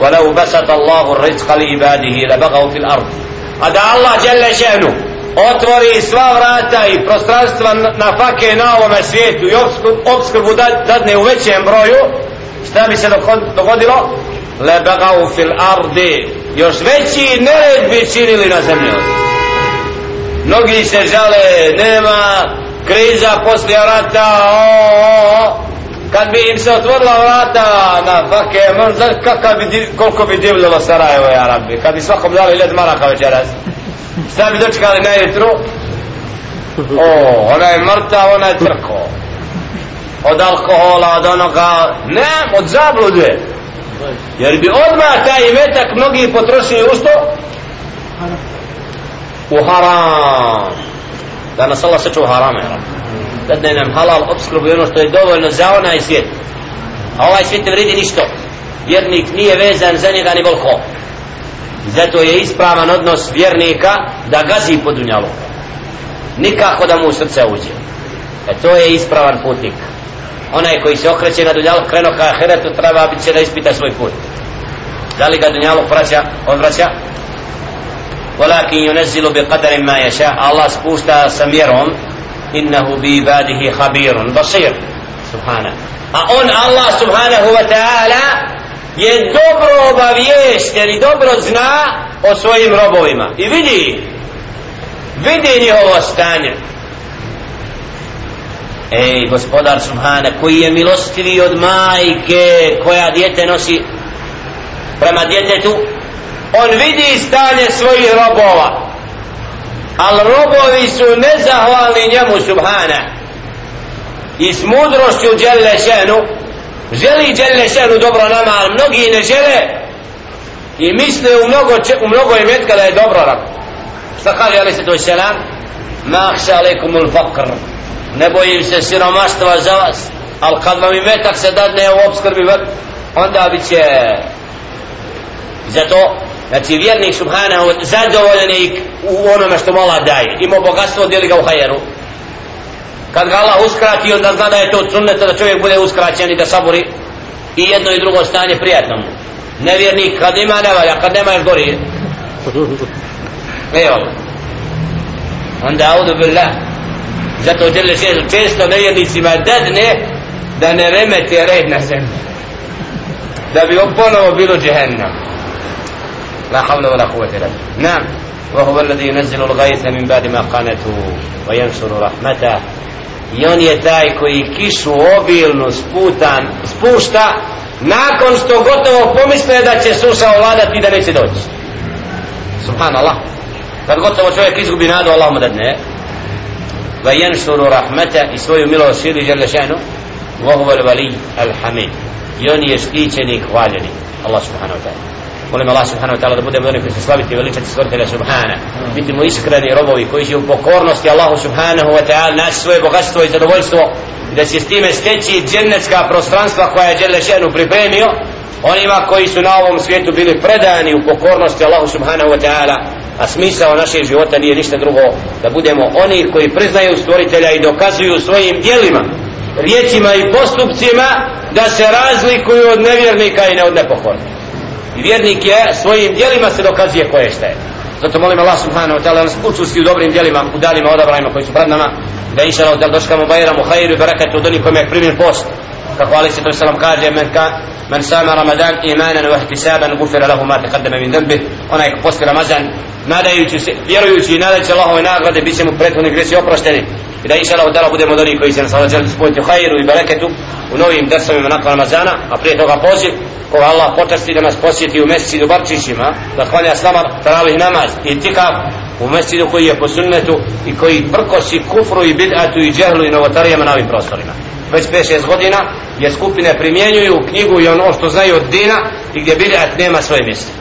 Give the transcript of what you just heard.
ولو بسط الله الرزق لعباده لبغوا في الأرض هذا الله جل شأنه otvori sva vrata i prostranstva na fake na ovome svijetu i obskrbu dadne u većem broju šta bi se dogodilo lebegau fil ardi još veći nered bi činili na zemlji mnogi se žale nema kriza poslije rata o, o, o. kad bi im se otvorila vrata na fake možda kakav bi, koliko bi divljalo Sarajevo ja rabbi? Kad bi svakom dali ljed maraka večeras. Šta bi dočekali na jutru? O, ona je mrtav, ona je trko od alkohola, od onoga ne, od zablude. Jer bi odmah taj imetak mnogi potrošili u što? u haram. Da nas Allah seču u haram da ne nam halal obskrbu ono što je dovoljno za onaj svijet a ovaj svijet ne vredi ništo vjernik nije vezan za njega ni volko zato je ispravan odnos vjernika da gazi po dunjalu nikako da mu u srce uđe e to je ispravan putnik onaj koji se okreće na dunjalu kreno ka ahiretu treba biti će da ispita svoj put da li ga dunjalu vraća odvraća ولكن ينزل بقدر ما يشاء الله سبوشتا سميرهم innahu bi ibadihi khabirun basir. Subhana. A on Allah subhanahu wa ta'ala je dobro obavijest i dobro zna o svojim robovima. I vidi vidi njihovo stanje. Ej gospodar subhana koji je milostiviji od majke koja djete nosi prema djetetu on vidi stanje svojih robova ali robovi su nezahvalni njemu subhana i s mudrošću djelle šenu želi djelle šenu dobro nama ali mnogi ne žele. I misle u mnogo, u mnogo imetka da je dobro rab. Šta kaže ali se to selam? Ma ahša alaikum ul fakr. Ne bojim se siromaštva za vas ali kad vam imetak se dadne u obskrbi onda bit će zato znači vjernik subhanahu zadovoljan je u onome što mola daje. Ima bogatstvo deli ga u hajeru. Kad ga Allah uskrati onda zna da je to sunneta da čovjek bude uskraćen i da sabori i jedno i drugo stanje prijatno mu nevjernik kad ima ne valja kad nema još gori evo. Onda audu billah. Zato djeli često nevjernicima dadne da ne remete red na zemlji. Da bi ponovo bilo džehennem. لا حول ولا قوة إلا بالله نعم وهو الذي ينزل الغيث من بعد ما قانته وينشر رحمته i on je taj koji kišu obilnu sputan, spušta nakon što gotovo pomisle da će suša ovladati i da neće doći subhanallah kad gotovo čovjek izgubi nadu Allah mu da ne va jenšuru rahmeta i svoju milost širi žele šenu vohu al vali al hamid i on je štićeni i hvaljeni Allah subhanahu wa ta'ala molim Allah subhanahu wa ta'ala da budemo oni koji se slaviti veličati stvoritelja subhana. Biti mu iskreni robovi koji će u pokornosti Allahu subhanahu wa ta'ala naći svoje bogatstvo i zadovoljstvo i da će s time steći džennetska prostranstva koja je Đelešenu pripremio onima koji su na ovom svijetu bili predani u pokornosti Allahu subhanahu wa ta'ala a smisao našeg života nije ništa drugo da budemo oni koji priznaju stvoritelja i dokazuju svojim dijelima riječima i postupcima da se razlikuju od nevjernika i ne od nepokornika. I vjernik je svojim djelima se dokazuje koje šta je. Zato molim Allah subhanahu wa ta'ala nas učusti u dobrim djelima, u danima odabrajima koji su pred nama, da inša Allah da doškamo bajram u hajru i baraketu od onih kojima je primjen post. Kako Ali se to salam kaže, men, ka, men sama Ramadan imanan wa ihtisaban gufira lahu ma taqaddama min dhanbi, onaj ko posti Ramazan, nadajući se, vjerujući i nadajući Allahove nagrade, bit će mu prethodni gresi oprošteni. I da inša Allah da budemo od onih koji se nas Allah želi spojiti u hajru i baraketu u novim drsovima nakon Ramazana, a prije toga poziv, koga Allah počasti da nas posjeti u mesidu Barčićima, da klanja s nama taravih namaz i tikav u mesidu koji je po sunnetu i koji prkosi kufru i bid'atu i džehlu i novotarijama na ovim prostorima. Već 5-6 godina je skupine primjenjuju knjigu i ono što znaju od dina i gdje bid'at nema svoje mjesto.